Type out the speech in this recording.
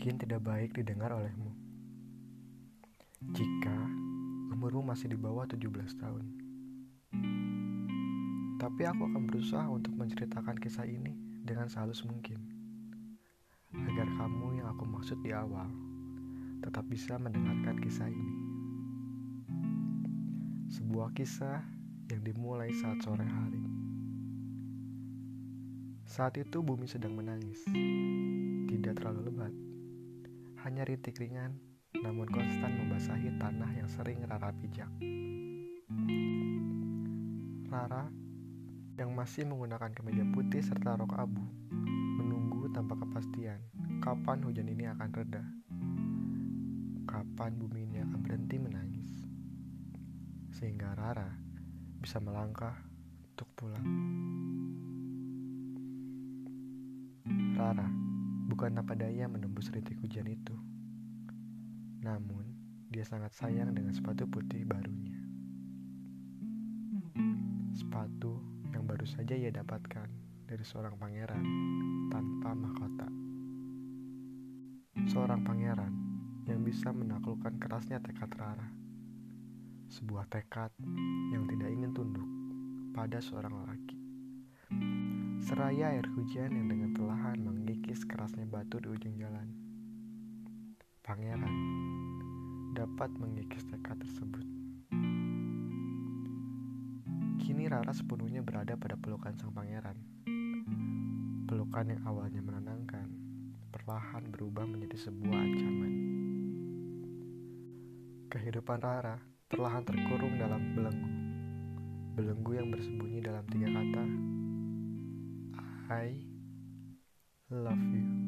mungkin tidak baik didengar olehmu. Jika umurmu masih di bawah 17 tahun. Tapi aku akan berusaha untuk menceritakan kisah ini dengan sehalus mungkin. Agar kamu yang aku maksud di awal tetap bisa mendengarkan kisah ini. Sebuah kisah yang dimulai saat sore hari. Saat itu bumi sedang menangis. Tidak terlalu lebat. Hanya rintik ringan, namun konstan membasahi tanah yang sering Rara pijak. Rara yang masih menggunakan kemeja putih serta rok abu menunggu tanpa kepastian kapan hujan ini akan reda. Kapan bumi ini akan berhenti menangis. Sehingga Rara bisa melangkah untuk pulang. Rara bukan apa daya menembus rintik hujan itu. Namun, dia sangat sayang dengan sepatu putih barunya. Sepatu yang baru saja ia dapatkan dari seorang pangeran tanpa mahkota. Seorang pangeran yang bisa menaklukkan kerasnya tekad Rara. Sebuah tekad yang tidak ingin tunduk pada seorang lelaki. Seraya air hujan yang dengan perlahan kerasnya batu di ujung jalan. Pangeran dapat mengikis tekad tersebut. Kini Rara sepenuhnya berada pada pelukan sang pangeran. Pelukan yang awalnya menenangkan, perlahan berubah menjadi sebuah ancaman. Kehidupan Rara perlahan terkurung dalam belenggu. Belenggu yang bersembunyi dalam tiga kata, I love you.